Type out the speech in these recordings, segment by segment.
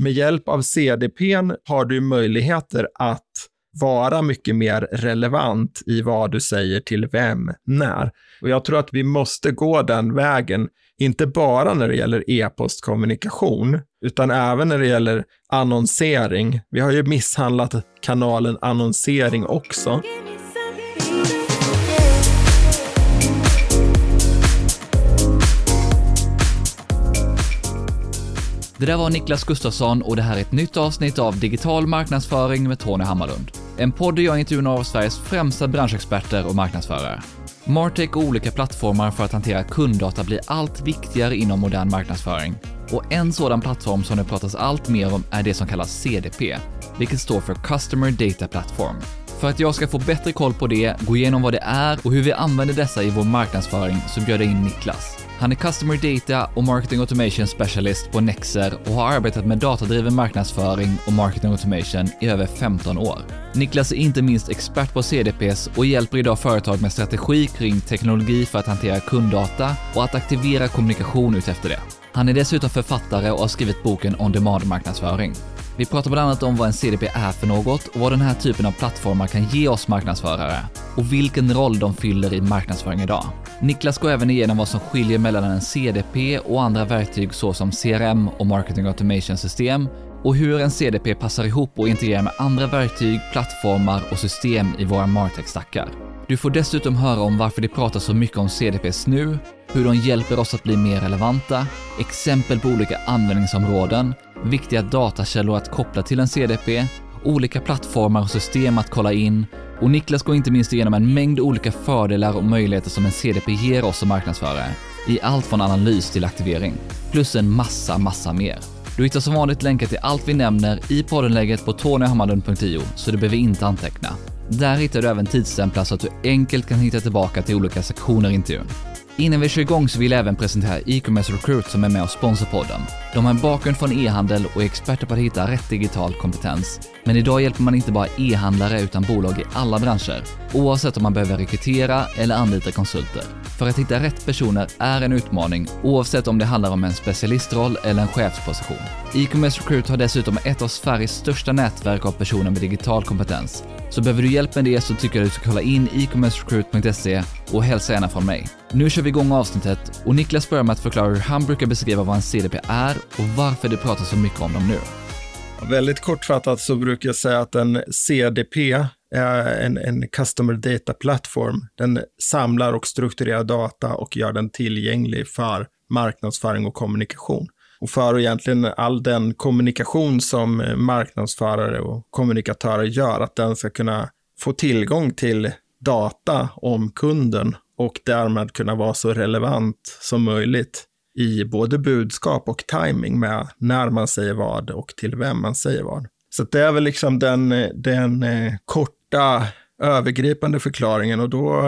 med hjälp av CDP har du möjligheter att vara mycket mer relevant i vad du säger till vem, när. Och jag tror att vi måste gå den vägen, inte bara när det gäller e-postkommunikation, utan även när det gäller annonsering. Vi har ju misshandlat kanalen annonsering också. Det där var Niklas Gustafsson och det här är ett nytt avsnitt av Digital marknadsföring med Tony Hammarlund. En podd där jag intervjuar några av Sveriges främsta branschexperter och marknadsförare. Martech och olika plattformar för att hantera kunddata blir allt viktigare inom modern marknadsföring. Och en sådan plattform som det pratas allt mer om är det som kallas CDP, vilket står för Customer Data Platform. För att jag ska få bättre koll på det, gå igenom vad det är och hur vi använder dessa i vår marknadsföring så bjöd jag in Niklas. Han är Customer Data och Marketing Automation Specialist på Nexer och har arbetat med datadriven marknadsföring och marketing automation i över 15 år. Niklas är inte minst expert på CDPs och hjälper idag företag med strategi kring teknologi för att hantera kunddata och att aktivera kommunikation utefter det. Han är dessutom författare och har skrivit boken On Demand marknadsföring. Vi pratar bland annat om vad en CDP är för något och vad den här typen av plattformar kan ge oss marknadsförare och vilken roll de fyller i marknadsföring idag. Niklas går även igenom vad som skiljer mellan en CDP och andra verktyg såsom CRM och Marketing Automation System och hur en CDP passar ihop och integrerar med andra verktyg, plattformar och system i våra Martech-stackar. Du får dessutom höra om varför det pratas så mycket om CDPs nu, hur de hjälper oss att bli mer relevanta, exempel på olika användningsområden, viktiga datakällor att koppla till en CDP, olika plattformar och system att kolla in och Niklas går inte minst igenom en mängd olika fördelar och möjligheter som en CDP ger oss som marknadsförare, i allt från analys till aktivering, plus en massa, massa mer. Du hittar som vanligt länkar till allt vi nämner i poddenlägget på tonyhammarlund.io, så du behöver inte anteckna. Där hittar du även tidsstämplar så att du enkelt kan hitta tillbaka till olika sektioner i intervjun. Innan vi kör igång så vill jag även presentera e-commerce recruit som är med och sponsrar podden. De har en bakgrund från e-handel och är experter på att hitta rätt digital kompetens. Men idag hjälper man inte bara e-handlare utan bolag i alla branscher, oavsett om man behöver rekrytera eller anlita konsulter. För att hitta rätt personer är en utmaning, oavsett om det handlar om en specialistroll eller en chefsposition. E-commerce recruit har dessutom ett av Sveriges största nätverk av personer med digital kompetens. Så behöver du hjälp med det så tycker jag du ska kolla in e-commercerecruit.se och hälsa gärna från mig. Nu kör vi igång avsnittet och Niklas börjar med att förklara hur han brukar beskriva vad en CDP är och varför det pratas så mycket om dem nu. Väldigt kortfattat så brukar jag säga att en CDP är en, en Customer Data Platform. Den samlar och strukturerar data och gör den tillgänglig för marknadsföring och kommunikation. Och för egentligen all den kommunikation som marknadsförare och kommunikatörer gör, att den ska kunna få tillgång till data om kunden och därmed kunna vara så relevant som möjligt i både budskap och timing med när man säger vad och till vem man säger vad. Så det är väl liksom den, den eh, korta övergripande förklaringen och då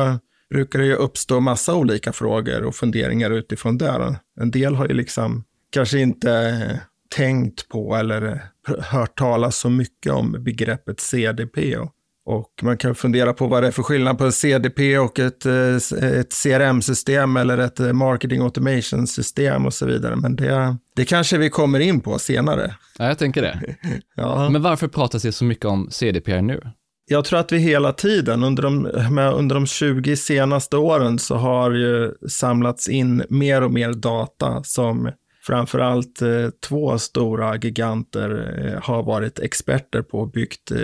brukar det ju uppstå massa olika frågor och funderingar utifrån det. En del har ju liksom kanske inte eh, tänkt på eller hört talas så mycket om begreppet CDP och och man kan fundera på vad det är för skillnad på en CDP och ett, eh, ett CRM-system eller ett eh, marketing automation-system och så vidare. Men det, det kanske vi kommer in på senare. Ja, jag tänker det. ja. Men varför pratas det så mycket om CDP nu? Jag tror att vi hela tiden, under de, under de 20 senaste åren, så har ju samlats in mer och mer data som framförallt eh, två stora giganter eh, har varit experter på och byggt eh,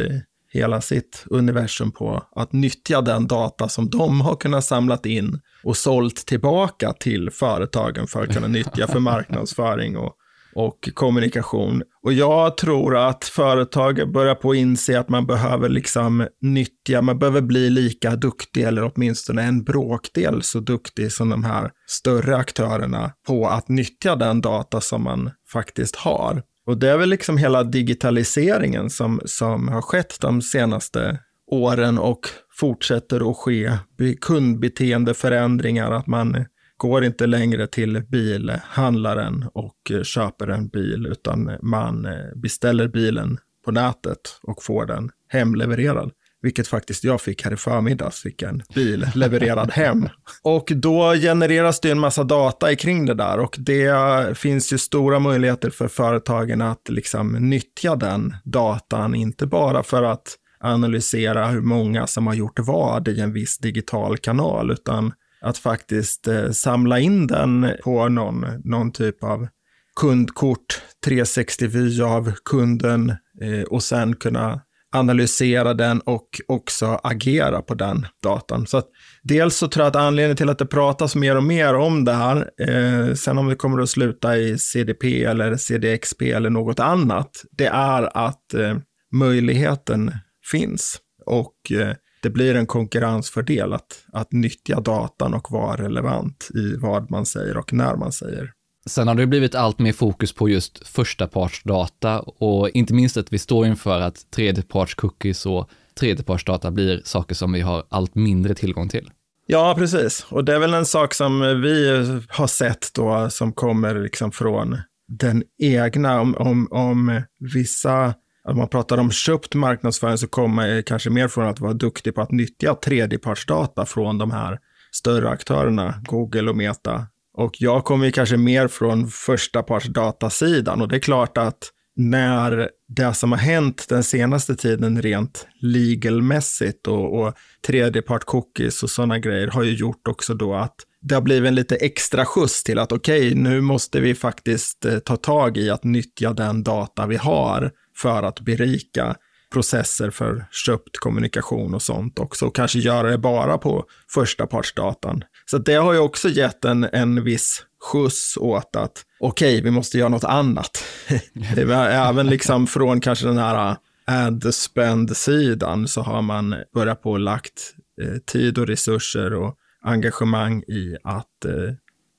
hela sitt universum på att nyttja den data som de har kunnat samlat in och sålt tillbaka till företagen för att kunna nyttja för marknadsföring och, och kommunikation. Och jag tror att företag börjar på att inse att man behöver liksom nyttja, man behöver bli lika duktig eller åtminstone en bråkdel så duktig som de här större aktörerna på att nyttja den data som man faktiskt har. Och det är väl liksom hela digitaliseringen som, som har skett de senaste åren och fortsätter att ske. Kundbeteendeförändringar, att man går inte längre till bilhandlaren och köper en bil, utan man beställer bilen på nätet och får den hemlevererad vilket faktiskt jag fick här i förmiddags, fick en bil levererad hem. Och då genereras det en massa data kring det där och det finns ju stora möjligheter för företagen att liksom nyttja den datan, inte bara för att analysera hur många som har gjort vad i en viss digital kanal, utan att faktiskt eh, samla in den på någon, någon typ av kundkort, 360-vy av kunden eh, och sen kunna analysera den och också agera på den datan. Så att dels så tror jag att anledningen till att det pratas mer och mer om det här, eh, sen om det kommer att sluta i CDP eller CDXP eller något annat, det är att eh, möjligheten finns och eh, det blir en konkurrensfördel att, att nyttja datan och vara relevant i vad man säger och när man säger. Sen har det blivit allt mer fokus på just förstapartsdata och inte minst att vi står inför att tredjepartscookies och tredjepartsdata blir saker som vi har allt mindre tillgång till. Ja, precis. Och det är väl en sak som vi har sett då som kommer liksom från den egna, om, om, om vissa om man pratar om köpt marknadsföring så kommer man kanske mer från att vara duktig på att nyttja tredjepartsdata från de här större aktörerna, Google och Meta. Och jag kommer ju kanske mer från första parts datasidan. Och det är klart att när det som har hänt den senaste tiden rent legalmässigt och, och tredjepart cookies och sådana grejer har ju gjort också då att det har blivit en lite extra skjuts till att okej, okay, nu måste vi faktiskt eh, ta tag i att nyttja den data vi har för att berika processer för köpt kommunikation och sånt också och kanske göra det bara på första partsdatan. Så det har ju också gett en, en viss skjuts åt att okej, okay, vi måste göra något annat. Även liksom från kanske den här ad spend-sidan så har man börjat på lagt eh, tid och resurser och engagemang i att eh,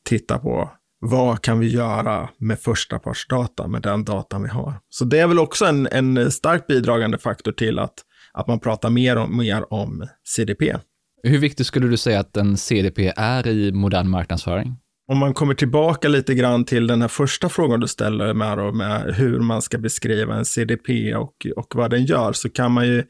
titta på vad kan vi göra med första partsdata med den datan vi har? Så det är väl också en, en starkt bidragande faktor till att, att man pratar mer och mer om CDP. Hur viktigt skulle du säga att en CDP är i modern marknadsföring? Om man kommer tillbaka lite grann till den här första frågan du ställer med, med hur man ska beskriva en CDP och, och vad den gör, så kan man ju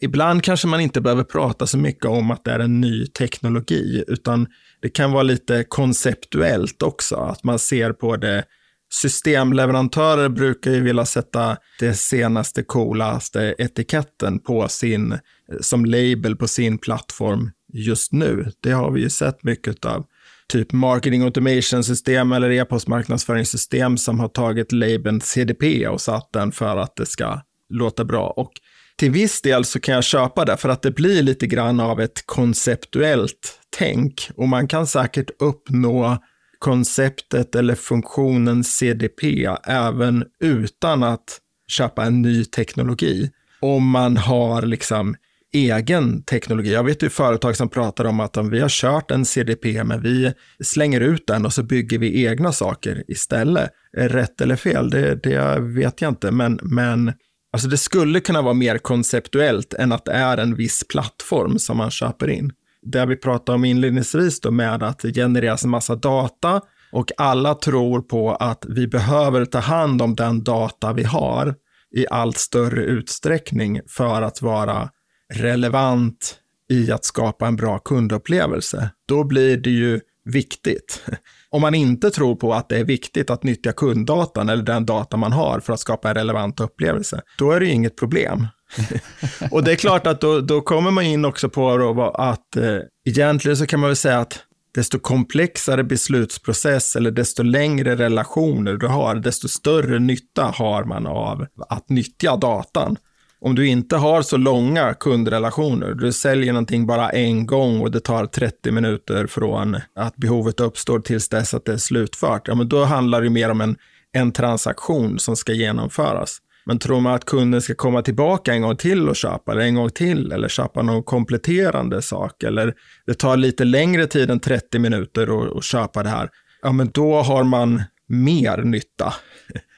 ibland kanske man inte behöver prata så mycket om att det är en ny teknologi, utan det kan vara lite konceptuellt också, att man ser på det. Systemleverantörer brukar ju vilja sätta det senaste coolaste etiketten på sin, som label på sin plattform just nu. Det har vi ju sett mycket av. Typ marketing automation system eller e-postmarknadsföringssystem som har tagit labeln CDP och satt den för att det ska låta bra. Och till viss del så kan jag köpa det för att det blir lite grann av ett konceptuellt tänk och man kan säkert uppnå konceptet eller funktionen CDP även utan att köpa en ny teknologi. Om man har liksom egen teknologi. Jag vet ju företag som pratar om att om vi har kört en CDP men vi slänger ut den och så bygger vi egna saker istället. Rätt eller fel, det, det vet jag inte, men, men Alltså det skulle kunna vara mer konceptuellt än att det är en viss plattform som man köper in. Det vi pratade om inledningsvis då med att det genereras en massa data och alla tror på att vi behöver ta hand om den data vi har i allt större utsträckning för att vara relevant i att skapa en bra kundupplevelse. Då blir det ju viktigt. Om man inte tror på att det är viktigt att nyttja kunddatan eller den data man har för att skapa en relevant upplevelse, då är det ju inget problem. och det är klart att då, då kommer man in också på att eh, egentligen så kan man väl säga att desto komplexare beslutsprocess eller desto längre relationer du har, desto större nytta har man av att nyttja datan om du inte har så långa kundrelationer, du säljer någonting bara en gång och det tar 30 minuter från att behovet uppstår tills dess att det är slutfört, ja men då handlar det mer om en, en transaktion som ska genomföras. Men tror man att kunden ska komma tillbaka en gång till och köpa, eller en gång till, eller köpa någon kompletterande sak, eller det tar lite längre tid än 30 minuter att köpa det här, ja men då har man mer nytta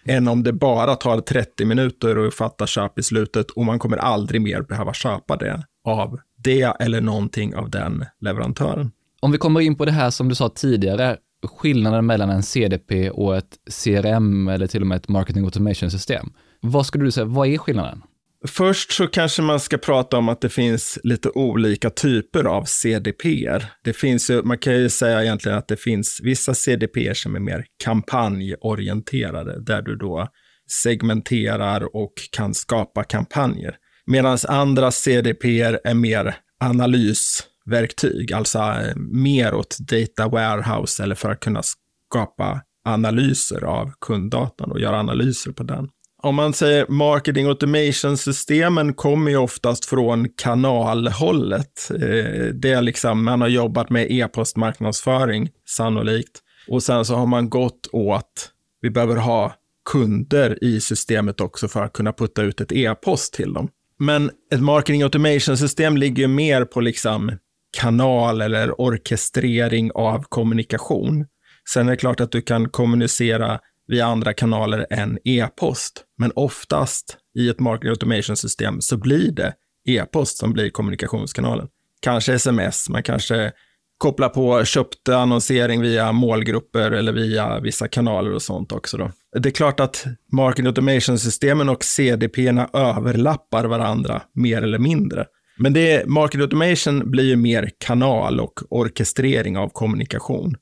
än om det bara tar 30 minuter att fatta köp i slutet och man kommer aldrig mer behöva köpa det av det eller någonting av den leverantören. Om vi kommer in på det här som du sa tidigare, skillnaden mellan en CDP och ett CRM eller till och med ett marketing automation system. Vad skulle du säga, vad är skillnaden? Först så kanske man ska prata om att det finns lite olika typer av CDP. Det finns ju, man kan ju säga egentligen att det finns vissa CDP som är mer kampanjorienterade, där du då segmenterar och kan skapa kampanjer. Medan andra CDP är mer analysverktyg, alltså eh, mer åt data warehouse eller för att kunna skapa analyser av kunddatan och göra analyser på den. Om man säger marketing automation-systemen kommer ju oftast från kanalhållet. Eh, det är liksom, man har jobbat med e-postmarknadsföring sannolikt. Och sen så har man gått åt, vi behöver ha kunder i systemet också för att kunna putta ut ett e-post till dem. Men ett marketing automation-system ligger ju mer på liksom kanal eller orkestrering av kommunikation. Sen är det klart att du kan kommunicera via andra kanaler än e-post. Men oftast i ett marketing automation-system så blir det e-post som blir kommunikationskanalen. Kanske sms, man kanske kopplar på köpt annonsering via målgrupper eller via vissa kanaler och sånt också. Då. Det är klart att marketing automation-systemen och CDP-erna överlappar varandra mer eller mindre. Men det, marketing automation blir ju mer kanal och orkestrering av kommunikation.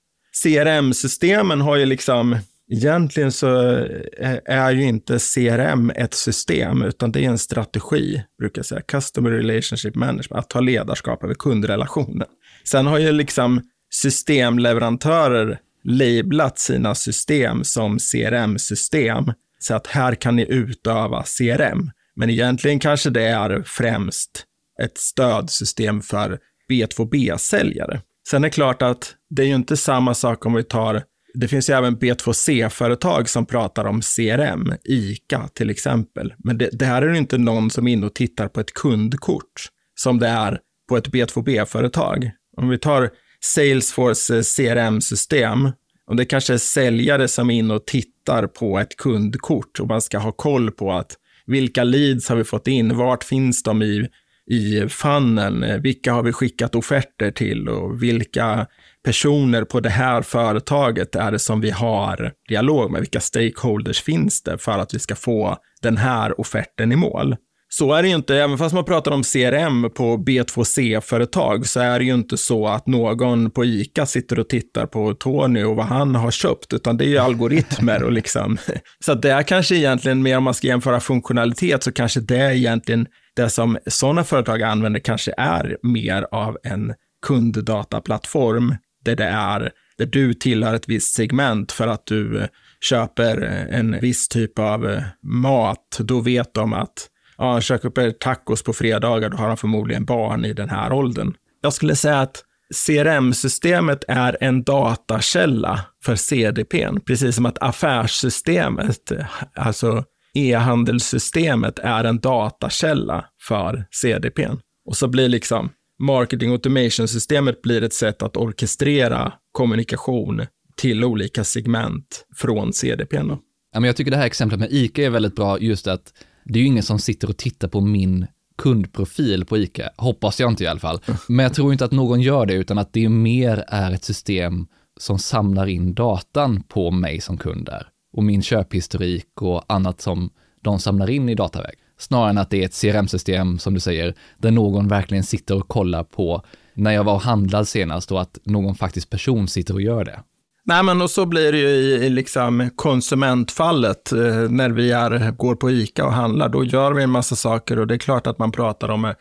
CRM-systemen har ju liksom, egentligen så eh, är ju inte CRM ett system, utan det är en strategi, brukar jag säga. Customer Relationship Management, att ta ledarskap över kundrelationen. Sen har ju liksom systemleverantörer lablat sina system som CRM-system, så att här kan ni utöva CRM. Men egentligen kanske det är främst ett stödsystem för B2B-säljare. Sen är det klart att det är ju inte samma sak om vi tar, det finns ju även B2C-företag som pratar om CRM, ICA till exempel. Men det, det här är ju inte någon som är inne och tittar på ett kundkort som det är på ett B2B-företag. Om vi tar Salesforce eh, CRM-system, och det kanske är säljare som är inne och tittar på ett kundkort och man ska ha koll på att vilka leads har vi fått in, vart finns de i i funneln. Eh, vilka har vi skickat offerter till och vilka personer på det här företaget är det som vi har dialog med? Vilka stakeholders finns det för att vi ska få den här offerten i mål? Så är det ju inte, även fast man pratar om CRM på B2C-företag, så är det ju inte så att någon på ICA sitter och tittar på Tony och vad han har köpt, utan det är ju algoritmer och liksom. Så det är kanske egentligen mer om man ska jämföra funktionalitet, så kanske det är egentligen det som sådana företag använder kanske är mer av en kunddataplattform där det är, där du tillhör ett visst segment för att du eh, köper eh, en viss typ av eh, mat, då vet de att ja, han köper tacos på fredagar, då har han förmodligen barn i den här åldern. Jag skulle säga att CRM-systemet är en datakälla för CDPn, precis som att affärssystemet, alltså e-handelssystemet är en datakälla för CDPn. Och så blir liksom marketing automation-systemet blir ett sätt att orkestrera kommunikation till olika segment från CDPn. Då. Ja, men jag tycker det här exemplet med ICA är väldigt bra, just att det är ju ingen som sitter och tittar på min kundprofil på ICA, hoppas jag inte i alla fall. Men jag tror inte att någon gör det, utan att det mer är ett system som samlar in datan på mig som kund där och min köphistorik och annat som de samlar in i dataväg. Snarare än att det är ett CRM-system, som du säger, där någon verkligen sitter och kollar på när jag var och handlade senast och att någon faktiskt person sitter och gör det. Nej, men och så blir det ju i, liksom konsumentfallet. Eh, när vi är, går på ICA och handlar, då gör vi en massa saker och det är klart att man pratar om eh,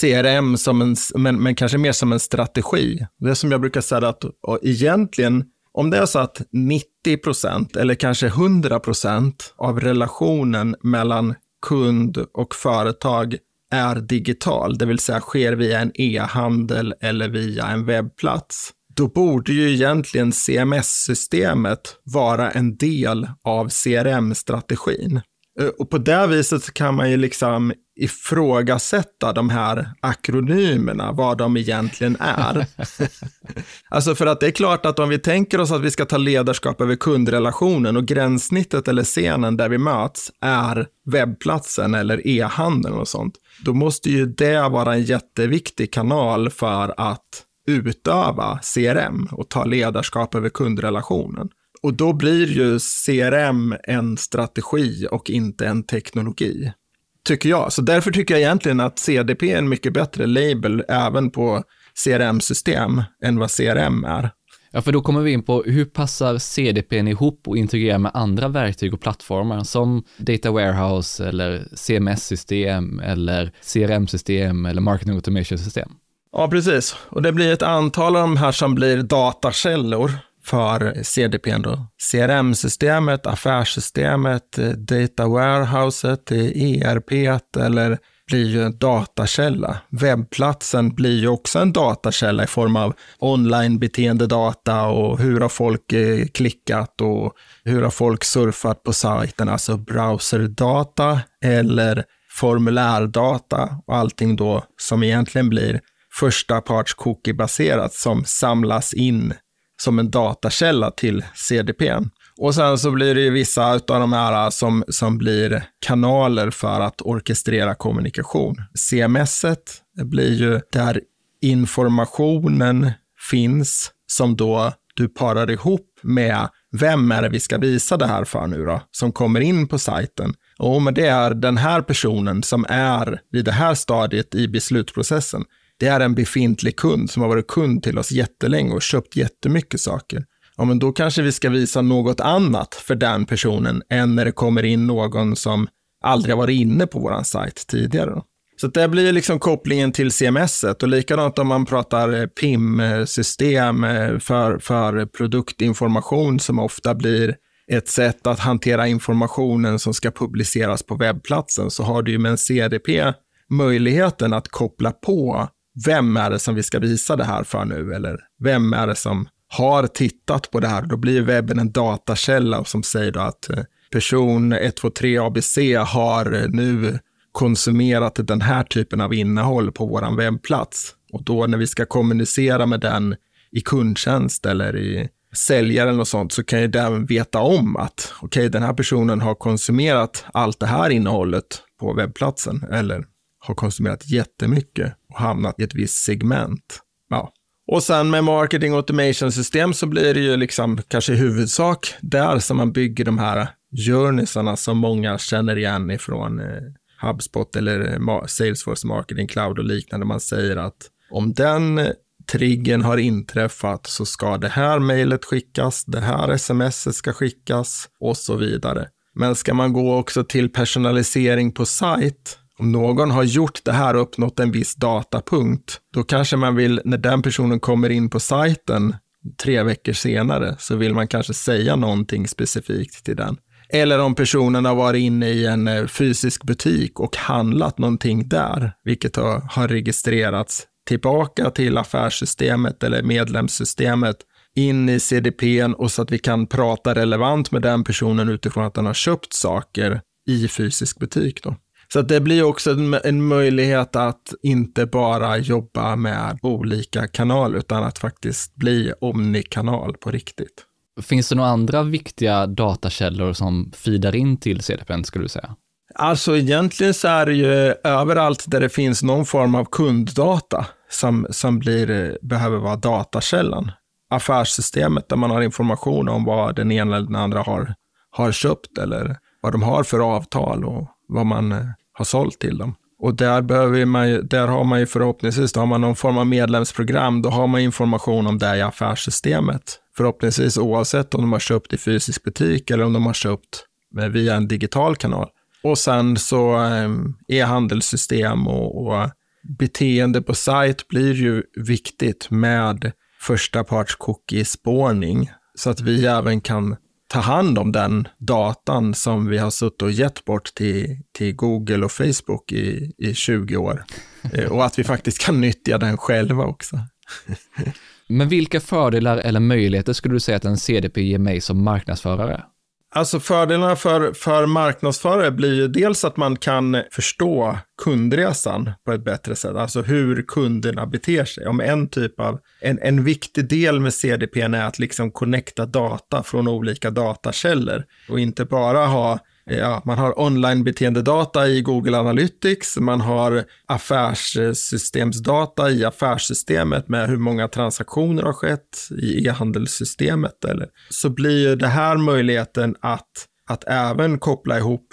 CRM som en, men, men kanske mer som en strategi. Det som jag brukar säga att och egentligen om det är så att 90 procent eller kanske 100 procent av relationen mellan kund och företag är digital, det vill säga sker via en e-handel eller via en webbplats, då borde ju egentligen CMS-systemet vara en del av CRM-strategin. Eh, och på det viset kan man ju liksom ifrågasätta de här akronymerna, vad de egentligen är. alltså för att det är klart att om vi tänker oss att vi ska ta ledarskap över kundrelationen och gränssnittet eller scenen där vi möts är webbplatsen eller e-handeln och sånt, då måste ju det vara en jätteviktig kanal för att utöva CRM och ta ledarskap över kundrelationen. Och då blir ju CRM en strategi och inte en teknologi. tycker jag. Så därför tycker jag egentligen att CDP är en mycket bättre label även på CRM-system än vad CRM är. Ja, för då kommer vi in på hur passar CDP ihop och integrerar med andra verktyg och plattformar som Data Warehouse eller CMS-system eller CRM-system eller Marketing Automation-system? Ja, precis. Och det blir ett antal av de här som blir datakällor för CDP. CRM-systemet, affärssystemet, eh, data warehouset, eh, ERP eller blir ju en datakälla. Webbplatsen blir ju också en datakälla i form av online-beteendedata och hur har folk eh, klickat och hur har folk surfat på sajten, alltså browserdata eller formulärdata och allting då som egentligen blir första parts cookie-baserat som samlas in som en datakälla till CDP. Och sen så blir det ju vissa av de här som, som blir kanaler för att orkestrera kommunikation. CMS blir ju där informationen finns som då du parar ihop med vem är det vi ska visa det här för nu då, som kommer in på sajten. Och men det är den här personen som är vid det här stadiet i beslutsprocessen. Det är en befintlig kund som har varit kund till oss jättelänge och köpt jättemycket saker ja men då kanske vi ska visa något annat för den personen än när det kommer in någon som aldrig har varit inne på vår sajt tidigare. Så det blir liksom kopplingen till CMS och likadant om man pratar eh, PIM-system eh, för, för produktinformation som ofta blir ett sätt att hantera informationen som ska publiceras på webbplatsen så har du ju med en CDP möjligheten att koppla på vem är det som vi ska visa det här för nu? Eller vem är det som har tittat på det här, då blir webben en datakälla som säger att eh, person 123 ABC har eh, nu konsumerat den här typen av innehåll på vår webbplats. Och då när vi ska kommunicera med den i kundtjänst eller i säljaren och sånt så kan ju den veta om att okej, okay, den här personen har konsumerat allt det här innehållet på webbplatsen. Eller har konsumerat jättemycket och hamnat i ett visst segment. Ja, och sen med marketing automation system så blir det ju liksom kanske i huvudsak där som man bygger de här journeysarna som många känner igen ifrån eh, HubSpot eller eh, Salesforce Marketing Cloud och liknande. Man säger att om den eh, triggern har inträffat så ska det här mejlet skickas, det här smset ska skickas och så vidare. Men ska man gå också till personalisering på sajt om någon har gjort det här och uppnått en viss datapunkt, då kanske man vill, när den personen kommer in på sajten tre veckor senare, så vill man kanske säga någonting specifikt till den. Eller om personen har varit inne i en eh, fysisk butik och handlat någonting där, vilket har, har registrerats tillbaka till affärssystemet eller medlemssystemet in i CDP och så att vi kan prata relevant med den personen utifrån att den har köpt saker i fysisk butik. Då. Så det blir också en, en, möjlighet att inte bara jobba med olika kanaler, utan att faktiskt bli omnikanal på riktigt. Finns det några andra viktiga datakällor som feedar in till CDPN, skulle du säga? Alltså egentligen så är det ju överallt där det finns någon form av kunddata som, som blir, behöver vara datakällan. Affärssystemet där man har information om vad den ena eller den andra har, har köpt eller vad de har för avtal och vad man har sålt till dem. Och där, behöver man ju, där har man ju förhoppningsvis, då har man någon form av medlemsprogram, då har man information om det i affärssystemet. Förhoppningsvis oavsett om de har köpt i fysisk butik eller om de har köpt eh, via en digital kanal. Och sen så ehm, e-handelssystem och, och beteende på sajt blir ju viktigt med första parts cookie-spårning så att vi även kan ta hand om den datan som vi har suttit och gett bort till, till Google och Facebook i, i 20 år. Eh, och att vi faktiskt kan nyttja den själva också. Men vilka fördelar eller möjligheter skulle du säga att en CDP ger mig som marknadsförare? Alltså fördelarna för, för marknadsförare blir ju dels att man kan förstå kundresan på ett bättre sätt, alltså hur kunderna beter sig. Om en typ av, en, en viktig del med CDP är att liksom connecta data från olika datakällor och inte bara ha Ja, man har online-beteendedata i Google Analytics, man har affärssystemsdata i affärssystemet med hur många transaktioner har skett i e-handelssystemet. Eller. Så blir ju det här möjligheten att, att även koppla ihop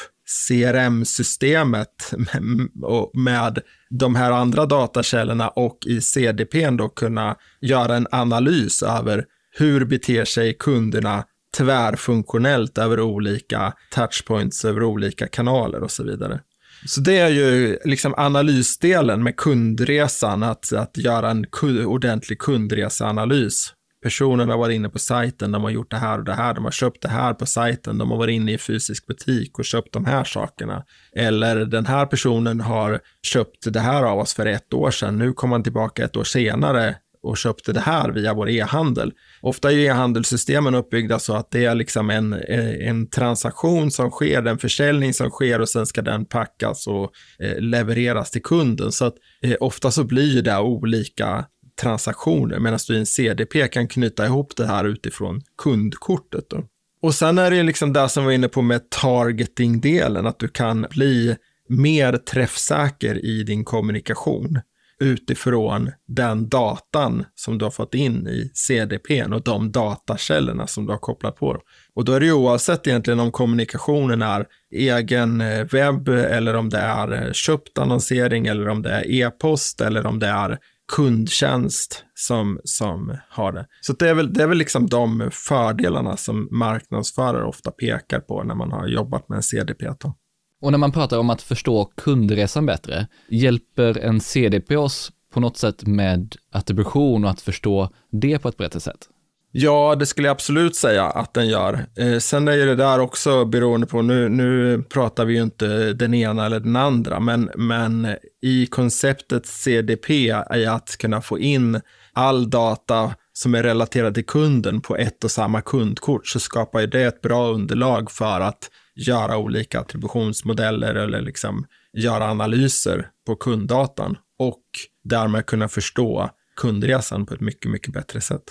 CRM-systemet med de här andra datakällorna och i CDP då kunna göra en analys över hur beter sig kunderna tvärfunktionellt över olika touchpoints, över olika kanaler och så vidare. Så det är ju liksom analysdelen med kundresan, att, att göra en ordentlig kundreseanalys. Personen har varit inne på sajten, de har gjort det här och det här, de har köpt det här på sajten, de har varit inne i fysisk butik och köpt de här sakerna. Eller den här personen har köpt det här av oss för ett år sedan, nu kommer han tillbaka ett år senare och köpte det här via vår e-handel. Ofta är e-handelssystemen uppbyggda så att det är liksom en, eh, en transaktion som sker, en försäljning som sker och sen ska den packas och eh, levereras till kunden. Så att eh, ofta så blir det olika transaktioner medan du i en CDP kan knyta ihop det här utifrån kundkortet. Då. Och sen är det liksom det som vi var inne på med targeting-delen, att du kan bli mer träffsäker i din kommunikation utifrån den datan som du har fått in i CDP och de datakällorna som du har kopplat på. Och då är det ju oavsett egentligen om kommunikationen är egen eh, webb eller om det är eh, köpt annonsering eller om det är e-post eller om det är kundtjänst som, som har det. Så det är, väl, det är väl liksom de fördelarna som marknadsförare ofta pekar på när man har jobbat med en CDP. Då. Och när man pratar om att förstå kundresan bättre, hjälper en CDP oss på något sätt med attribution och att förstå det på ett bättre sätt? Ja, det skulle jag absolut säga att den gör. Eh, sen är ju det där också beroende på, nu, nu pratar vi ju inte den ena eller den andra, men, men i konceptet CDP är att kunna få in all data som är relaterad till kunden på ett och samma kundkort så skapar ju det ett bra underlag för att göra olika attributionsmodeller eller liksom göra analyser på kunddatan och därmed kunna förstå kundresan på ett mycket, mycket bättre sätt.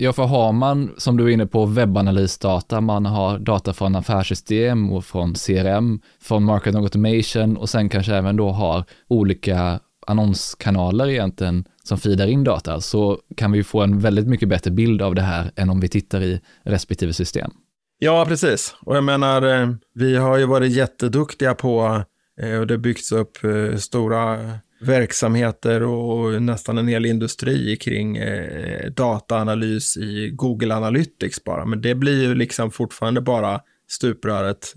Ja, för har man, som du är inne på, webbanalysdata, man har data från affärssystem och från CRM, från market automation och sen kanske även då har olika annonskanaler egentligen som feedar in data, så kan vi få en väldigt mycket bättre bild av det här än om vi tittar i respektive system. Ja, precis. Och jag menar, eh, vi har ju varit jätteduktiga på, eh, och det byggts upp eh, stora verksamheter och nästan en hel industri kring dataanalys i Google Analytics bara. Men det blir ju liksom fortfarande bara stupröret,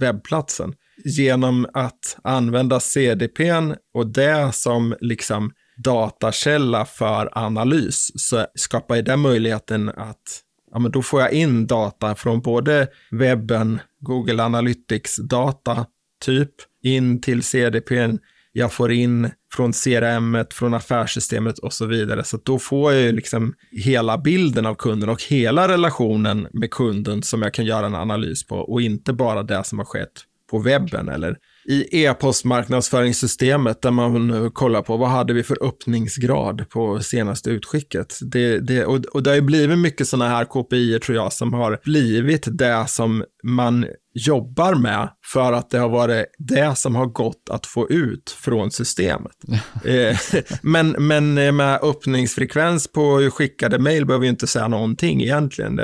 webbplatsen. Genom att använda CDPn och det som liksom datakälla för analys så skapar ju det möjligheten att ja, men då får jag in data från både webben, Google Analytics data typ, in till CDP. Jag får in från CRM, från affärssystemet och så vidare. Så då får jag ju liksom hela bilden av kunden och hela relationen med kunden som jag kan göra en analys på och inte bara det som har skett på webben eller i e-postmarknadsföringssystemet där man kollar på vad hade vi för öppningsgrad på senaste utskicket. Det, det, och, och det har ju blivit mycket sådana här KPI tror jag som har blivit det som man jobbar med för att det har varit det som har gått att få ut från systemet. Eh, men, men med öppningsfrekvens på skickade mejl behöver vi inte säga någonting egentligen.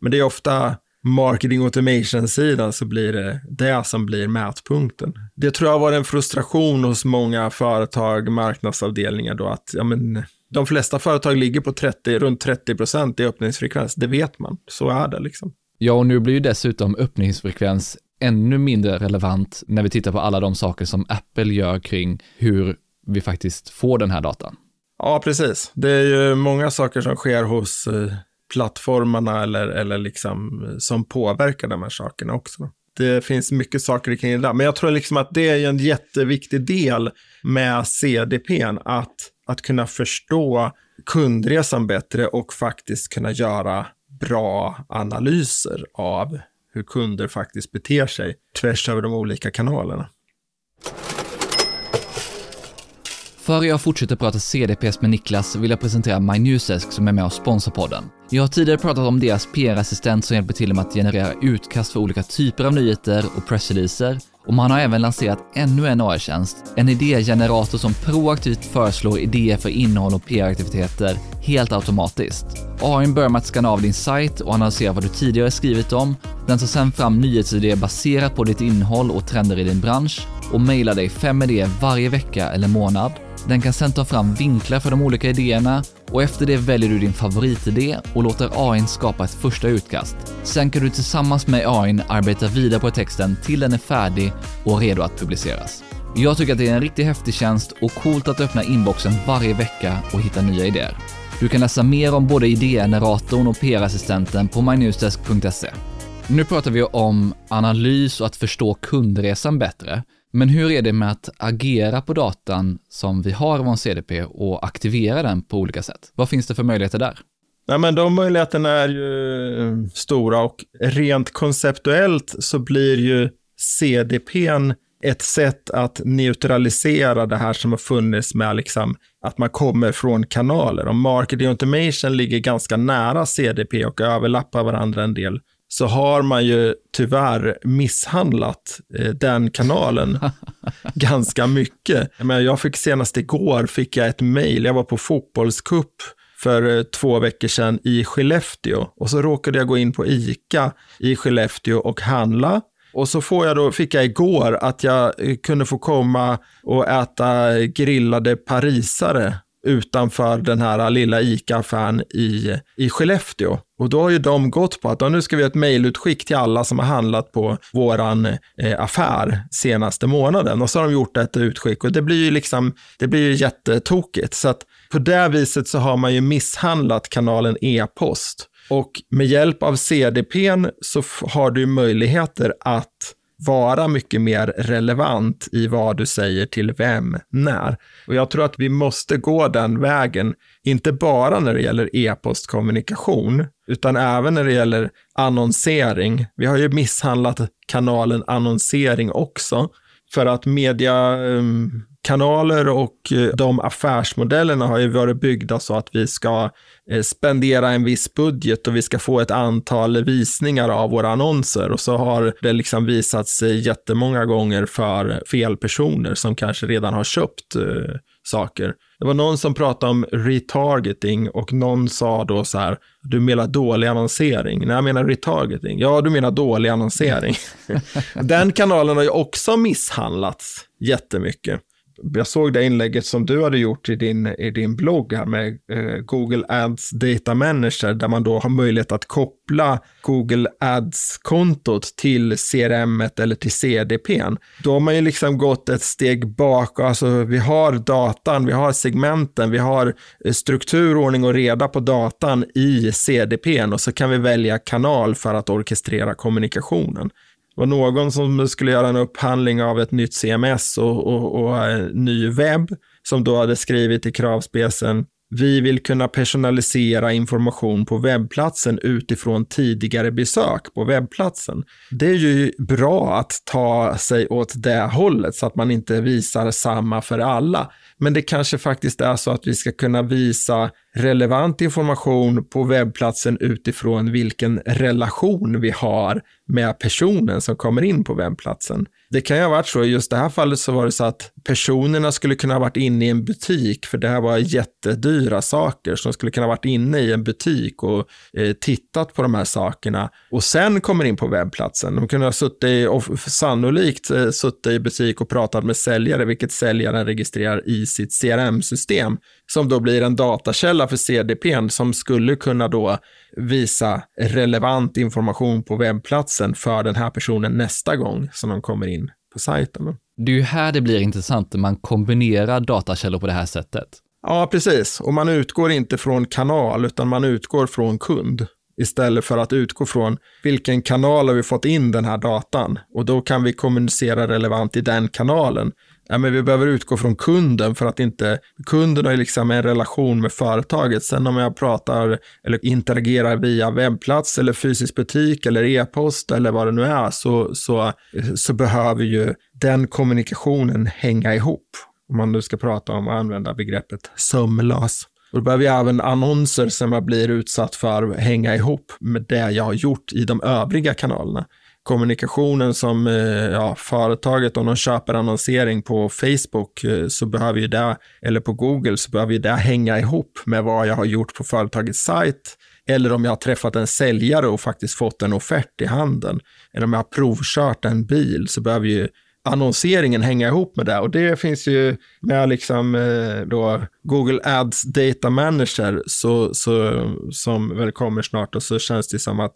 men det är ofta marketing automation-sidan så blir det det som blir mätpunkten. Det tror jag var en frustration hos många företag, marknadsavdelningar då att ja, men, de flesta företag ligger på 30, runt 30 procent i öppningsfrekvens. Det vet man. Så är det liksom. Ja, och nu blir ju dessutom öppningsfrekvens ännu mindre relevant när vi tittar på alla de saker som Apple gör kring hur vi faktiskt får den här datan. Ja, precis. Det är ju många saker som sker hos eh, plattformarna eller, eller liksom eh, som påverkar de här sakerna också. Det finns mycket saker kring det där, men jag tror liksom att det är en jätteviktig del med CDPn, att, att kunna förstå kundresan bättre och faktiskt kunna göra bra analyser av hur kunder faktiskt beter sig tvärs över de olika kanalerna. Före jag fortsätter prata CDPs med Niklas vill jag presentera MyNewsDesk som är med och sponsrar podden. Jag har tidigare pratat om deras PR-assistent som hjälper till med att generera utkast för olika typer av nyheter och pressreleaser och man har även lanserat ännu en AI-tjänst, en idégenerator som proaktivt föreslår idéer för innehåll och PR-aktiviteter helt automatiskt. AI börjar med att skanna av din sajt och analysera vad du tidigare skrivit om. Den tar sedan fram nyhetsidéer baserat på ditt innehåll och trender i din bransch och mejlar dig fem idéer varje vecka eller månad. Den kan sedan ta fram vinklar för de olika idéerna och efter det väljer du din favoritidé och låter AIn skapa ett första utkast. Sen kan du tillsammans med AIn arbeta vidare på texten till den är färdig och redo att publiceras. Jag tycker att det är en riktigt häftig tjänst och coolt att öppna inboxen varje vecka och hitta nya idéer. Du kan läsa mer om både idégeneratorn och PR-assistenten på mynewsdesk.se. Nu pratar vi om analys och att förstå kundresan bättre. Men hur är det med att agera på datan som vi har i vår CDP och aktivera den på olika sätt? Vad finns det för möjligheter där? Nej, men de möjligheterna är ju eh, stora och rent konceptuellt så blir ju CDPn ett sätt att neutralisera det här som har funnits med liksom att man kommer från kanaler. Om marketing automation ligger ganska nära CDP och överlappar varandra en del, så har man ju tyvärr misshandlat eh, den kanalen ganska mycket. Men jag fick senast igår fick jag ett mejl, jag var på fotbollskupp för eh, två veckor sedan i Skellefteå. Och så råkade jag gå in på ICA i Skellefteå och handla. Och så får jag då, fick jag igår att jag eh, kunde få komma och äta grillade parisare utanför den här lilla ICA-affären i, i Skellefteå. Och då har ju de gått på att nu ska vi ha ett mejlutskick till alla som har handlat på våran eh, affär senaste månaden. Och så har de gjort ett utskick och det blir ju liksom, det blir ju jättetokigt. Så att på det viset så har man ju misshandlat kanalen e-post. Och med hjälp av CDPn så har du möjligheter att vara mycket mer relevant i vad du säger till vem, när. Och jag tror att vi måste gå den vägen, inte bara när det gäller e-postkommunikation, utan även när det gäller annonsering. Vi har ju misshandlat kanalen annonsering också, för att media um, kanaler och eh, de affärsmodellerna har ju varit byggda så att vi ska eh, spendera en viss budget och vi ska få ett antal visningar av våra annonser och så har det liksom visat sig jättemånga gånger för fel personer som kanske redan har köpt uh, saker. Det var någon som pratade om retargeting och någon sa då så här, du menar dålig annonsering? Nej, jag menar retargeting. Ja, du menar dålig annonsering. Den kanalen har ju också misshandlats jättemycket jag såg det inlägget som du hade gjort i din, i din blogg här med eh, Google Ads Data Manager, där man då har möjlighet att koppla Google Ads-kontot till CRM eller till CDPn. Då har man ju liksom gått ett steg bak, alltså vi har datan, vi har segmenten, vi har eh, struktur, ordning och reda på datan i CDPn och så kan vi välja kanal för att orkestrera kommunikationen. Det var någon som skulle göra en upphandling av ett nytt CMS och, och, och en ny webb som då hade skrivit i kravspecen vi vill kunna personalisera information på webbplatsen utifrån tidigare besök på webbplatsen. Det är ju bra att ta sig åt det hållet så att man inte visar samma för alla. Men det kanske faktiskt är så att vi ska kunna visa relevant information på webbplatsen utifrån vilken relation vi har med personen som kommer in på webbplatsen. Det kan ju ha varit så, i just det här fallet så var det så att personerna skulle kunna ha varit inne i en butik, för det här var jättedyra saker, så de skulle kunna ha varit inne i en butik och eh, tittat på de här sakerna och sen kommer in på webbplatsen. De kunde ha suttit, och sannolikt eh, suttit i butik och pratat med säljare, vilket säljaren registrerar i sitt CRM-system, som då blir en datakälla för CDP som skulle kunna då visa relevant information på webbplatsen för den här personen nästa gång som de kommer in på sajten. Det är ju här det blir intressant när man kombinerar datakällor på det här sättet. Ja, precis. Och man utgår inte från kanal, utan man utgår från kund istället för att utgå från vilken kanal har vi fått in den här datan och då kan vi kommunicera relevant i den kanalen ja, men vi behöver utgå från kunden för att inte, kunden har liksom en relation med företaget. Sen om jag pratar eller interagerar via webbplats eller fysisk butik eller e-post eller vad det nu är så, så, så behöver ju den kommunikationen hänga ihop. Om man nu ska prata om att använda begreppet sömlös. Och då behöver jag även annonser som jag blir utsatt för hänga ihop med det jag har gjort i de övriga kanalerna kommunikationen som eh, ja, företaget, om de köper annonsering på Facebook eh, så behöver ju det, eller på Google så behöver ju det hänga ihop med vad jag har gjort på företagets sajt. Eller om jag har träffat en säljare och faktiskt fått en offert i handen. Eller om jag har provkört en bil så behöver ju annonseringen hänga ihop med det. Och det finns ju med liksom eh, då Google Ads Data Manager så, så, som väl kommer snart och så känns det som att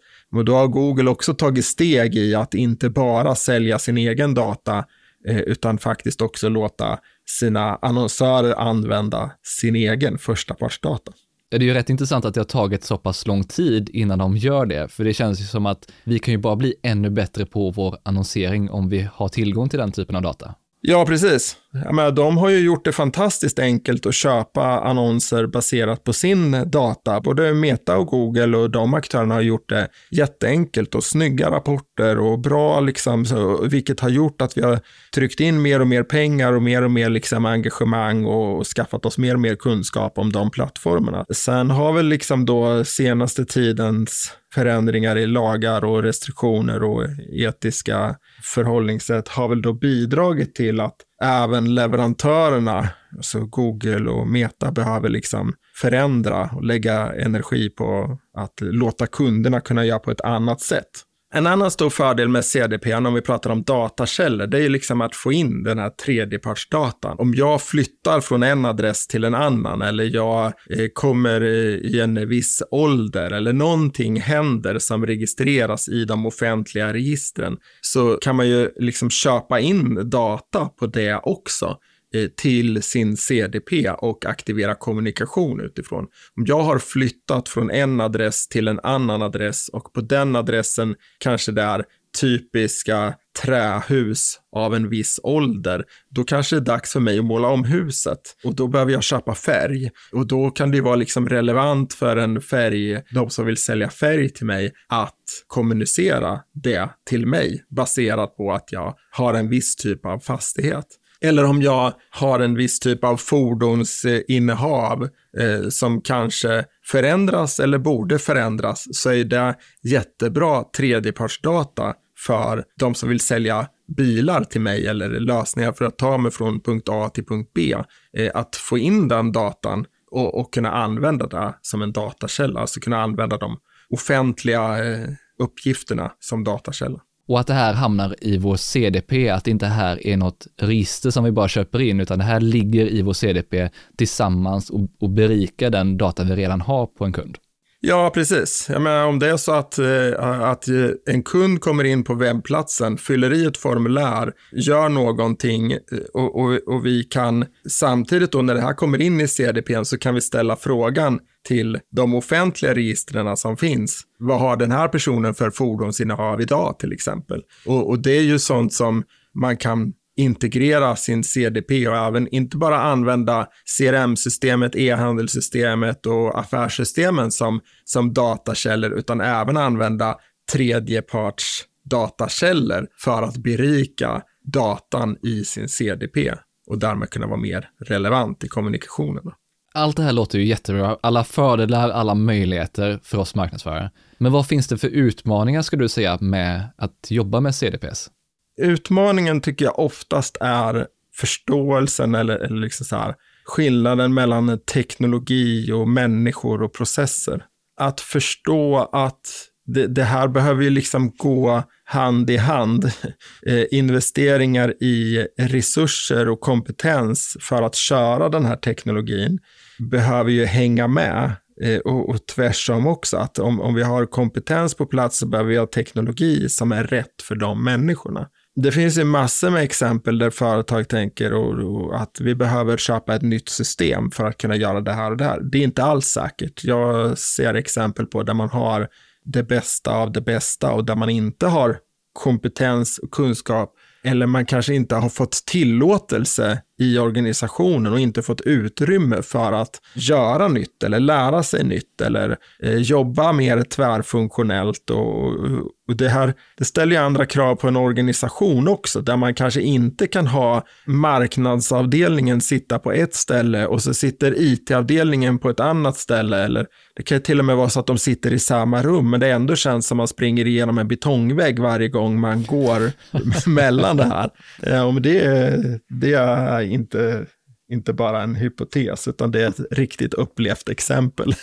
då har Google också tagit steg i att inte bara sälja sin egen data eh, utan faktiskt också låta sina annonsörer använda sin egen förstapartsdata det är ju rätt intressant att det har tagit så pass lång tid innan de gör det, för det känns ju som att vi kan ju bara bli ännu bättre på vår annonsering om vi har tillgång till den typen av data. Ja, precis. Jag menar, de har ju gjort det fantastiskt enkelt att köpa annonser baserat på sin data. Både Meta och Google och de aktörerna har gjort det jätteenkelt och snygga rapporter och bra, liksom, så, vilket har gjort att vi har tryckt in mer och mer pengar och mer och mer liksom, engagemang och, och skaffat oss mer och mer kunskap om de plattformarna. Sen har väl liksom då senaste tidens förändringar i lagar och restriktioner och etiska förhållningssätt har väl då bidragit till att även leverantörerna, alltså Google och Meta, behöver liksom förändra och lägga energi på att låta kunderna kunna göra på ett annat sätt. En annan stor fördel med CDP, om vi pratar om datakällor, det är ju liksom att få in den här tredjepartsdatan. Om jag flyttar från en adress till en annan eller jag eh, kommer eh, i en viss ålder eller någonting händer som registreras i de offentliga registren så kan man ju liksom köpa in data på det också. Eh, till sin CDP och aktivera kommunikation utifrån. Om jag har flyttat från en adress till en annan adress och på den adressen kanske det är typiska trähus av en viss ålder, då kanske det är dags för mig att måla om huset och då behöver jag köpa färg och då kan det vara liksom relevant för en färg, de som vill sälja färg till mig, att kommunicera det till mig baserat på att jag har en viss typ av fastighet. Eller om jag har en viss typ av fordonsinnehav eh, som kanske förändras eller borde förändras så är det jättebra tredjepartsdata för de som vill sälja bilar till mig eller lösningar för att ta mig från punkt A till punkt B. Eh, att få in den datan och, och, kunna använda det som en datakälla, alltså kunna använda de offentliga eh, uppgifterna som datakälla. Och att det här hamnar i vår CDP, att det inte här är något register som vi bara köper in, utan det här ligger i vår CDP tillsammans och, och berikar den data vi redan har på en kund. Ja, precis. Jag menar, om det är så att, eh, att eh, en kund kommer in på webbplatsen, fyller i ett formulär, gör någonting eh, och, och, och vi kan samtidigt då när det här kommer in i CDP så kan vi ställa frågan till de offentliga registren som finns. Vad har den här personen för fordonsinnehav idag till exempel? Och, och det är ju sånt som man kan integrera sin CDP och även inte bara använda CRM-systemet, e-handelssystemet och affärssystemen som, som datakällor utan även använda tredjeparts datakällor för att berika datan i sin CDP och därmed kunna vara mer relevant i kommunikationen. Allt det här låter ju jättebra, alla fördelar, alla möjligheter för oss marknadsförare. Men vad finns det för utmaningar skulle du säga med att jobba med CDPs? Utmaningen tycker jag oftast är förståelsen eller, eller liksom så här, skillnaden mellan teknologi och människor och processer. Att förstå att det, det här behöver ju liksom gå hand i hand. Eh, investeringar i resurser och kompetens för att köra den här teknologin behöver ju hänga med. Eh, och, och tvärsom också, att om, om vi har kompetens på plats så behöver vi ha teknologi som är rätt för de människorna det finns ju massor med exempel där företag tänker och, och att vi behöver köpa ett nytt system för att kunna göra det här och det här. Det är inte alls säkert. Jag ser exempel på där man har det bästa av det bästa och där man inte har kompetens och kunskap eller man kanske inte har fått tillåtelse i organisationen och inte fått utrymme för att göra nytt eller lära sig nytt eller eh, jobba mer tvärfunktionellt och, och det här det ställer ju andra krav på en organisation också, där man kanske inte kan ha marknadsavdelningen sitta på ett ställe och så sitter it-avdelningen på ett annat ställe. Eller det kan ju till och med vara så att de sitter i samma rum, men det ändå känns som att man springer igenom en betongvägg varje gång man går mellan det här. Ja, men det, det är inte inte bara en hypotes, utan det är ett riktigt upplevt exempel.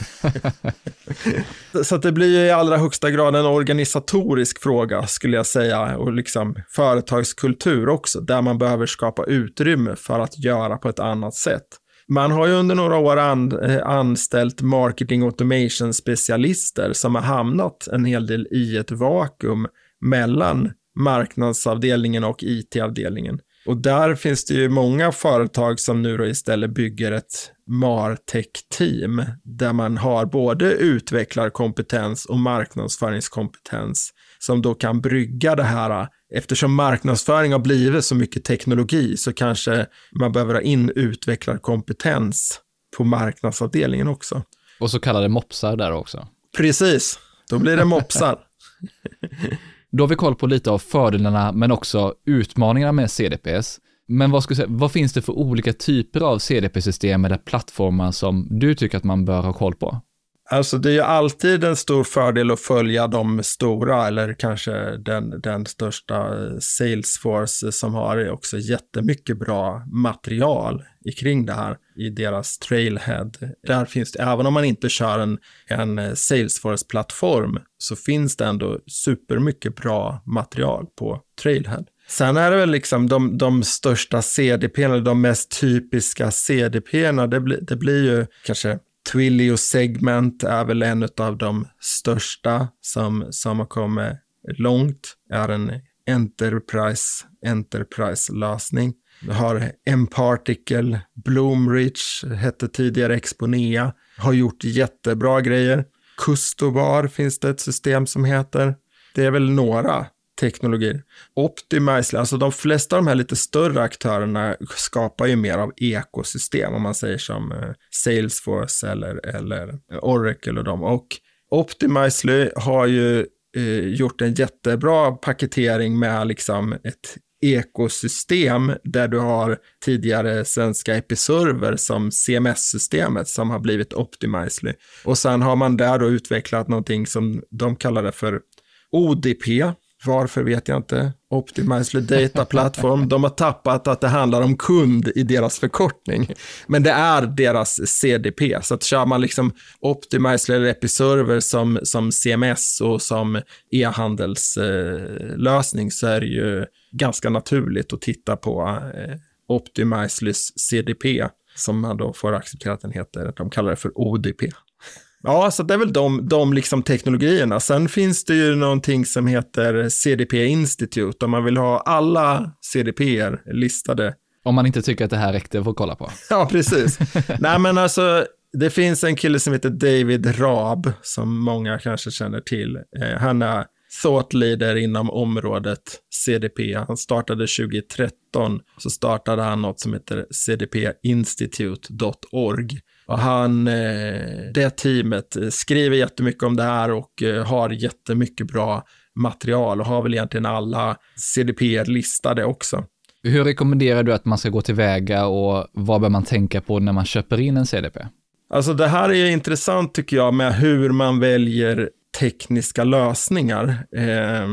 så det blir i allra högsta grad en organisatorisk fråga, skulle jag säga, och liksom företagskultur också, där man behöver skapa utrymme för att göra på ett annat sätt. Man har ju under några år eh, anställt marketing automation specialister som har hamnat en hel del i ett vakuum mellan marknadsavdelningen och it-avdelningen. Och där finns det ju många företag som nu då istället bygger ett Martech-team där man har både utvecklarkompetens och marknadsföringskompetens som då kan brygga det här. Eftersom marknadsföring har blivit så mycket teknologi så kanske man behöver ha in utvecklarkompetens på marknadsavdelningen också. Och så kallade mopsar där också. Precis, då blir det mopsar. Då har vi koll på lite av fördelarna men också utmaningarna med CDPs. Men vad, ska säga, vad finns det för olika typer av CDP-system eller plattformar som du tycker att man bör ha koll på? Alltså det är ju alltid en stor fördel att följa de stora eller kanske den, den största Salesforce som har också jättemycket bra material kring det här i deras trailhead. Där finns det, även om man inte kör en, en Salesforce-plattform, så finns det ändå supermycket bra material på trailhead. Sen är det väl liksom de, de största CDP, eller de mest typiska CDP, det, bli, det blir ju kanske Twilio Segment är väl en av de största som, som har kommit långt, är en Enterprise, Enterprise-lösning. Vi har M-Particle, Bloomreach, hette tidigare Exponea, har gjort jättebra grejer. Custobar finns det ett system som heter. Det är väl några teknologier. Optimize, alltså de flesta av de här lite större aktörerna skapar ju mer av ekosystem, om man säger som eh, Salesforce eller, eller eh, Oracle och dem. Och Optimizely har ju eh, gjort en jättebra paketering med liksom ett ekosystem där du har tidigare svenska Episerver som CMS-systemet som har blivit Optimizely. Och sen har man där då utvecklat någonting som de kallar det för ODP, varför vet jag inte. Optimizely Data Platform. De har tappat att det handlar om kund i deras förkortning. Men det är deras CDP. Så att kör man liksom Optimizely eller Episerver som, som CMS och som e-handelslösning så är det ju ganska naturligt att titta på eh, Optimizlys CDP som man då får acceptera att den heter. De kallar det för ODP. Ja, så det är väl de, de liksom teknologierna. Sen finns det ju någonting som heter CDP Institute, om man vill ha alla CDP listade. Om man inte tycker att det här räckte för att kolla på. Ja, precis. Nej, men alltså, det finns en kille som heter David Raab, som många kanske känner till. Eh, han är thought leader inom området CDP. Han startade 2013, så startade han något som heter cdpinstitute.org. Och han, eh, det teamet eh, skriver jättemycket om det här och eh, har jättemycket bra material och har väl egentligen alla CDP listade också. Hur rekommenderar du att man ska gå tillväga och vad bör man tänka på när man köper in en CDP? Alltså det här är intressant tycker jag med hur man väljer tekniska lösningar. Eh,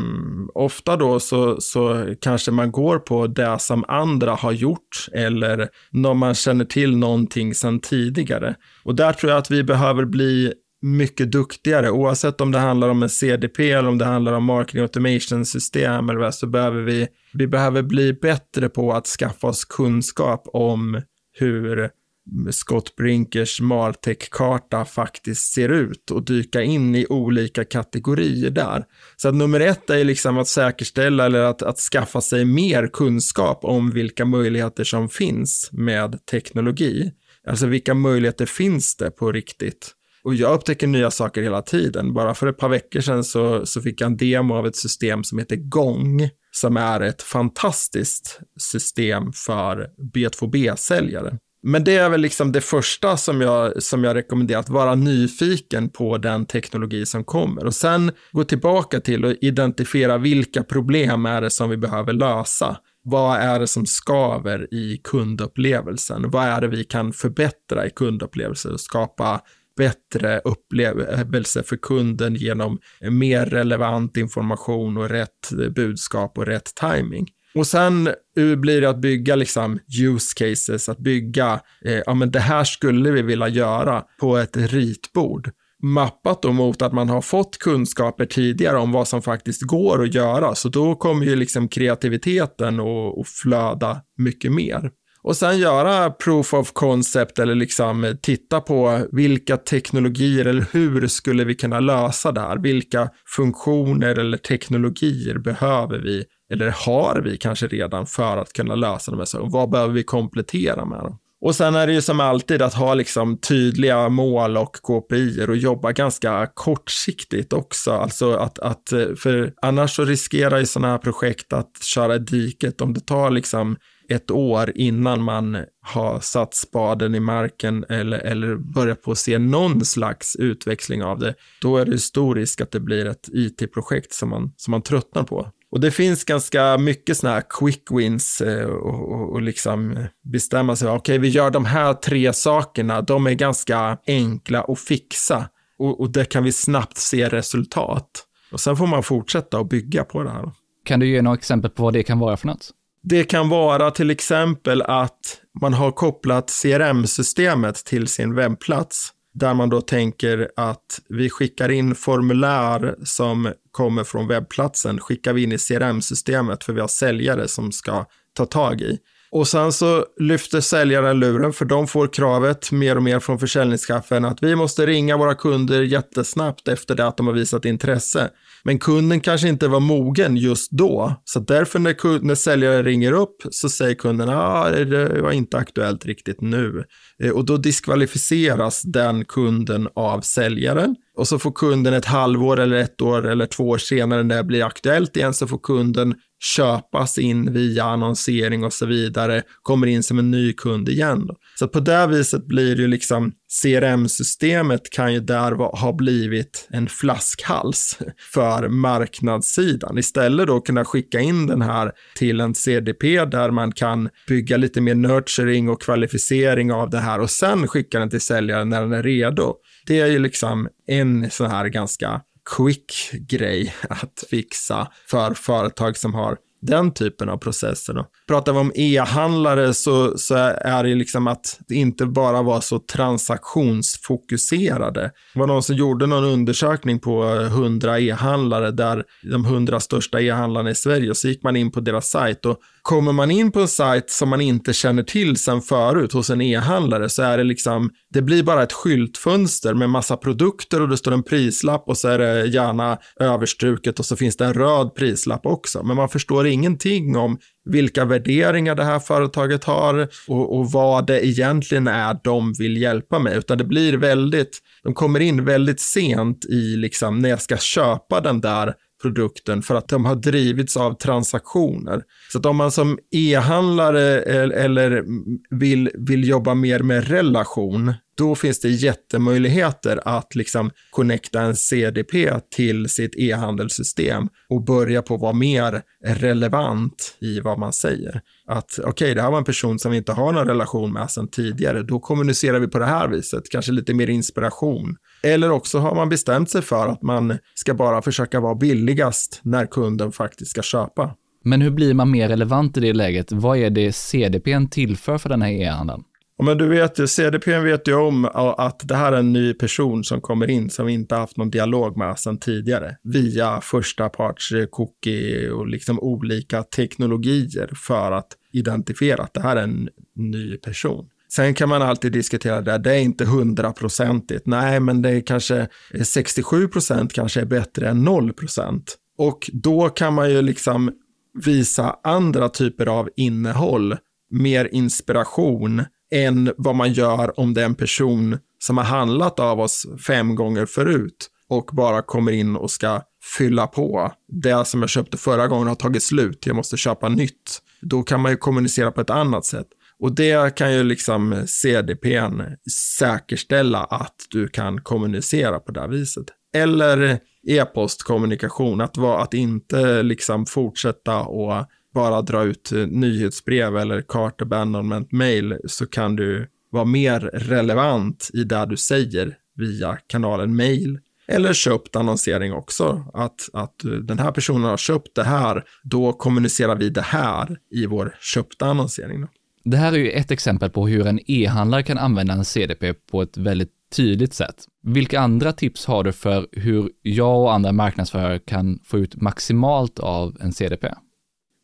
ofta då så, så kanske man går på det som andra har gjort eller när man känner till någonting sedan tidigare. Och där tror jag att vi behöver bli mycket duktigare, oavsett om det handlar om en CDP eller om det handlar om marketing automation system eller vad, så behöver vi, vi behöver bli bättre på att skaffa oss kunskap om hur Scott Brinkers Martech-karta faktiskt ser ut och dyka in i olika kategorier där. Så att nummer ett är liksom att säkerställa eller att, att skaffa sig mer kunskap om vilka möjligheter som finns med teknologi. Alltså vilka möjligheter finns det på riktigt? Och jag upptäcker nya saker hela tiden. Bara för ett par veckor sedan så, så fick jag en demo av ett system som heter Gong som är ett fantastiskt system för B2B-säljare. Men det är väl liksom det första som jag, som jag rekommenderar, att vara nyfiken på den teknologi som kommer och sen gå tillbaka till och identifiera vilka problem är det som vi behöver lösa. Vad är det som skaver i kundupplevelsen? Vad är det vi kan förbättra i kundupplevelsen och skapa bättre upplevelse för kunden genom mer relevant information och rätt budskap och rätt timing. Och sen eh, blir det att bygga liksom use cases, att bygga, eh, ja men det här skulle vi vilja göra på ett ritbord. Mappat då mot att man har fått kunskaper tidigare om vad som faktiskt går att göra, så då kommer ju liksom kreativiteten att flöda mycket mer. Och sen göra proof of concept eller liksom titta på vilka teknologier eller hur skulle vi kunna lösa det här? Vilka funktioner eller teknologier behöver vi eller har vi kanske redan för att kunna lösa de här sakerna? Vad behöver vi komplettera med? Dem? Och sen är det ju som alltid att ha liksom tydliga mål och KPI och jobba ganska kortsiktigt också. Alltså att, att för annars så riskerar ju sådana här projekt att köra i diket om det tar liksom ett år innan man har satt spaden i marken eller, eller börjar på att se någon slags utväxling av det, då är det stor risk att det blir ett IT-projekt som man, som man tröttnar på. Och det finns ganska mycket sådana här quick wins eh, och, och, och liksom bestämma sig, okej okay, vi gör de här tre sakerna, de är ganska enkla att fixa och, och det kan vi snabbt se resultat. Och sen får man fortsätta att bygga på det här. Kan du ge några exempel på vad det kan vara för något? Det kan vara till exempel att man har kopplat CRM-systemet till sin webbplats där man då tänker att vi skickar in formulär som kommer från webbplatsen, skickar vi in i CRM-systemet för vi har säljare som ska ta tag i. Och sen så lyfter säljaren luren för de får kravet mer och mer från försäljningschefen att vi måste ringa våra kunder jättesnabbt efter det att de har visat intresse. Men kunden kanske inte var mogen just då, så därför när, kund, när säljaren ringer upp så säger kunden att ah, det var inte aktuellt riktigt nu. Eh, och då diskvalificeras den kunden av säljaren och så får kunden ett halvår eller ett år eller två år senare när det blir aktuellt igen så får kunden köpas in via annonsering och så vidare, kommer in som en ny kund igen. Så på det viset blir det ju liksom CRM-systemet kan ju där ha blivit en flaskhals för marknadssidan. Istället då kunna skicka in den här till en CDP där man kan bygga lite mer nurturing och kvalificering av det här och sen skicka den till säljaren när den är redo. Det är ju liksom en sån här ganska quick grej att fixa för företag som har den typen av processer. Då. Pratar vi om e-handlare så, så är det liksom att det inte bara var så transaktionsfokuserade. Det var någon som gjorde någon undersökning på 100 e-handlare där de 100 största e-handlarna i Sverige och så gick man in på deras sajt och kommer man in på en sajt som man inte känner till sen förut hos en e-handlare så är det liksom, det blir bara ett skyltfönster med massa produkter och det står en prislapp och så är det gärna överstruket och så finns det en röd prislapp också. Men man förstår ingenting om vilka värderingar det här företaget har och, och, vad det egentligen är de vill hjälpa med, utan det blir väldigt, de kommer in väldigt sent i liksom när jag ska köpa den där produkten för att de har drivits av transaktioner. Så att om man som e-handlare eller vill, vill jobba mer med relation, då finns det jättemöjligheter att liksom connecta en CDP till sitt e-handelssystem och börja på att vara mer relevant i vad man säger. Att okej, okay, det här var en person som vi inte har någon relation med sedan tidigare, då kommunicerar vi på det här viset, kanske lite mer inspiration. Eller också har man bestämt sig för att man ska bara försöka vara billigast när kunden faktiskt ska köpa. Men hur blir man mer relevant i det läget? Vad är det CDPn tillför för den här e-handeln? Men du vet ju, CDP vet ju om att det här är en ny person som kommer in som vi inte haft någon dialog med sedan tidigare. Via första parts cookie och liksom olika teknologier för att identifiera att det här är en ny person. Sen kan man alltid diskutera det, det är inte hundraprocentigt. Nej, men det är kanske 67 procent kanske är bättre än 0 procent. Och då kan man ju liksom visa andra typer av innehåll, mer inspiration än vad man gör om det är en person som har handlat av oss fem gånger förut och bara kommer in och ska fylla på. Det som jag köpte förra gången har tagit slut, jag måste köpa nytt. Då kan man ju kommunicera på ett annat sätt. Och det kan ju liksom CDPn säkerställa att du kan kommunicera på det viset. Eller e-postkommunikation, att, att inte liksom fortsätta och bara dra ut nyhetsbrev eller cart abandonment mail så kan du vara mer relevant i det du säger via kanalen mail. Eller köpt annonsering också. Att, att den här personen har köpt det här, då kommunicerar vi det här i vår köpta annonsering. Det här är ju ett exempel på hur en e-handlare kan använda en CDP på ett väldigt tydligt sätt. Vilka andra tips har du för hur jag och andra marknadsförare kan få ut maximalt av en CDP?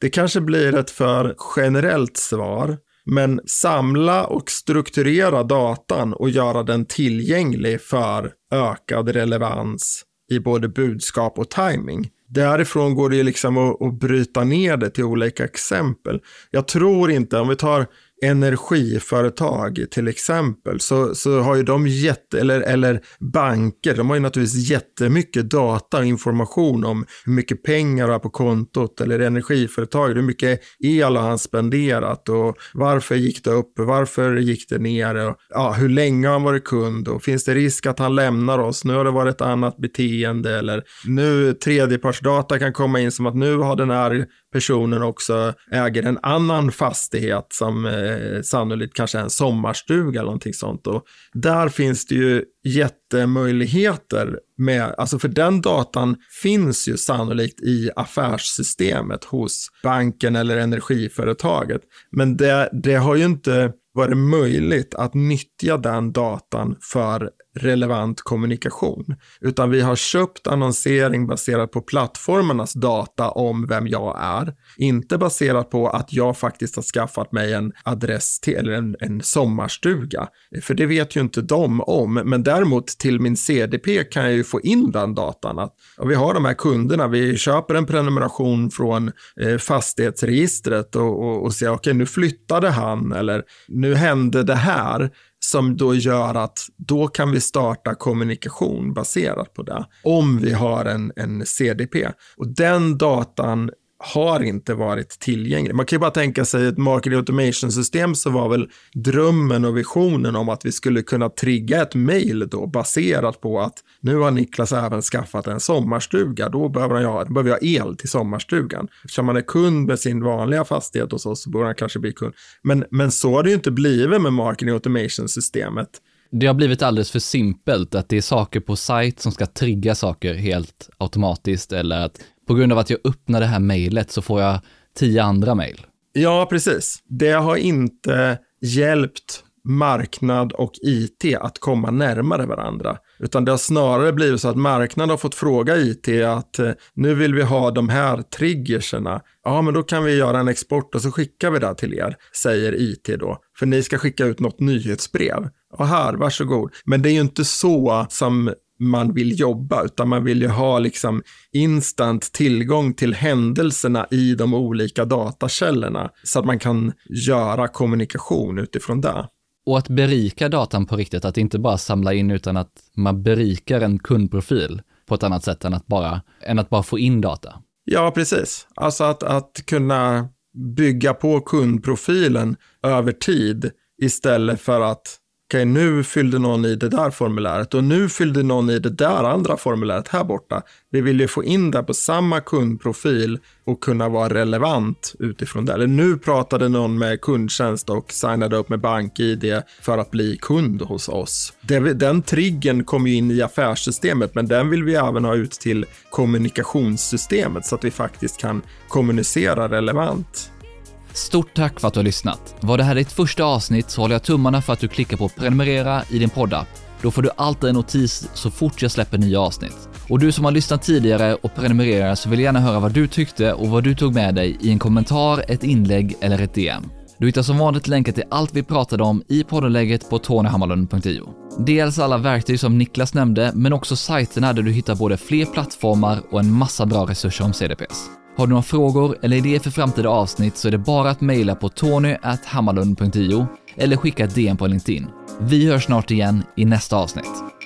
Det kanske blir ett för generellt svar, men samla och strukturera datan och göra den tillgänglig för ökad relevans i både budskap och timing. Därifrån går det liksom att, att bryta ner det till olika exempel. Jag tror inte, om vi tar energiföretag till exempel så, så har ju de jätte, eller, eller banker, de har ju naturligtvis jättemycket data och information om hur mycket pengar du har på kontot eller energiföretag, hur mycket el har han spenderat och varför gick det upp, varför gick det ner och ja, hur länge har han varit kund och finns det risk att han lämnar oss, nu har det varit ett annat beteende eller nu tredjepartsdata kan komma in som att nu har den här personen också äger en annan fastighet som eh, sannolikt kanske är en sommarstuga eller någonting sånt. Och där finns det ju jättemöjligheter med, alltså för den datan finns ju sannolikt i affärssystemet hos banken eller energiföretaget. Men det, det har ju inte varit möjligt att nyttja den datan för relevant kommunikation. Utan vi har köpt annonsering baserat på plattformarnas data om vem jag är. Inte baserat på att jag faktiskt har skaffat mig en adress till, eller en, en sommarstuga. För det vet ju inte de om. Men däremot till min CDP kan jag ju få in den datan. Att vi har de här kunderna, vi köper en prenumeration från eh, fastighetsregistret och, och, och säger okej okay, nu flyttade han eller nu hände det här som då gör att då kan vi starta kommunikation baserat på det. Om vi har en, en CDP. Och den datan har inte varit tillgänglig. Man kan ju bara tänka sig ett marketing automation system så var väl drömmen och visionen om att vi skulle kunna trigga ett mail då baserat på att nu har Niklas även skaffat en sommarstuga. Då behöver, han ha, behöver jag el till sommarstugan. Eftersom man är kund med sin vanliga fastighet hos oss så borde han kanske bli kund. Men, men så har det ju inte blivit med marketing automation systemet. Det har blivit alldeles för simpelt att det är saker på sajt som ska trigga saker helt automatiskt eller att på grund av att jag öppnar det här mejlet så får jag tio andra mejl. Ja, precis. Det har inte hjälpt marknad och IT att komma närmare varandra. Utan det har snarare blivit så att marknaden har fått fråga IT att eh, nu vill vi ha de här triggerserna. Ja, men då kan vi göra en export och så skickar vi det till er, säger IT då. För ni ska skicka ut något nyhetsbrev. Och här, varsågod. Men det är ju inte så som man vill jobba, utan man vill ju ha liksom instant tillgång till händelserna i de olika datakällorna så att man kan göra kommunikation utifrån det. Och att berika datan på riktigt, att inte bara samla in utan att man berikar en kundprofil på ett annat sätt än att bara, än att bara få in data. Ja, precis. Alltså att, att kunna bygga på kundprofilen över tid istället för att okej, okay, nu fyllde någon i det där formuläret och nu fyllde någon i det där andra formuläret här borta. Vi vill ju få in det på samma kundprofil och kunna vara relevant utifrån det. Eller nu pratade någon med kundtjänst och signade upp med BankID för att bli kund hos oss. Den triggen kom ju in i affärssystemet, men den vill vi även ha ut till kommunikationssystemet så att vi faktiskt kan kommunicera relevant. Stort tack för att du har lyssnat. Var det här ditt första avsnitt så håller jag tummarna för att du klickar på prenumerera i din poddapp. Då får du alltid en notis så fort jag släpper nya avsnitt. Och du som har lyssnat tidigare och prenumererar så vill jag gärna höra vad du tyckte och vad du tog med dig i en kommentar, ett inlägg eller ett DM. Du hittar som vanligt länkar till allt vi pratade om i poddenläget på tonyhammarlund.io. Dels alla verktyg som Niklas nämnde, men också sajterna där du hittar både fler plattformar och en massa bra resurser om CDPs. Har du några frågor eller idéer för framtida avsnitt så är det bara att mejla på tony.hammarlund.io eller skicka ett DM på LinkedIn. Vi hörs snart igen i nästa avsnitt.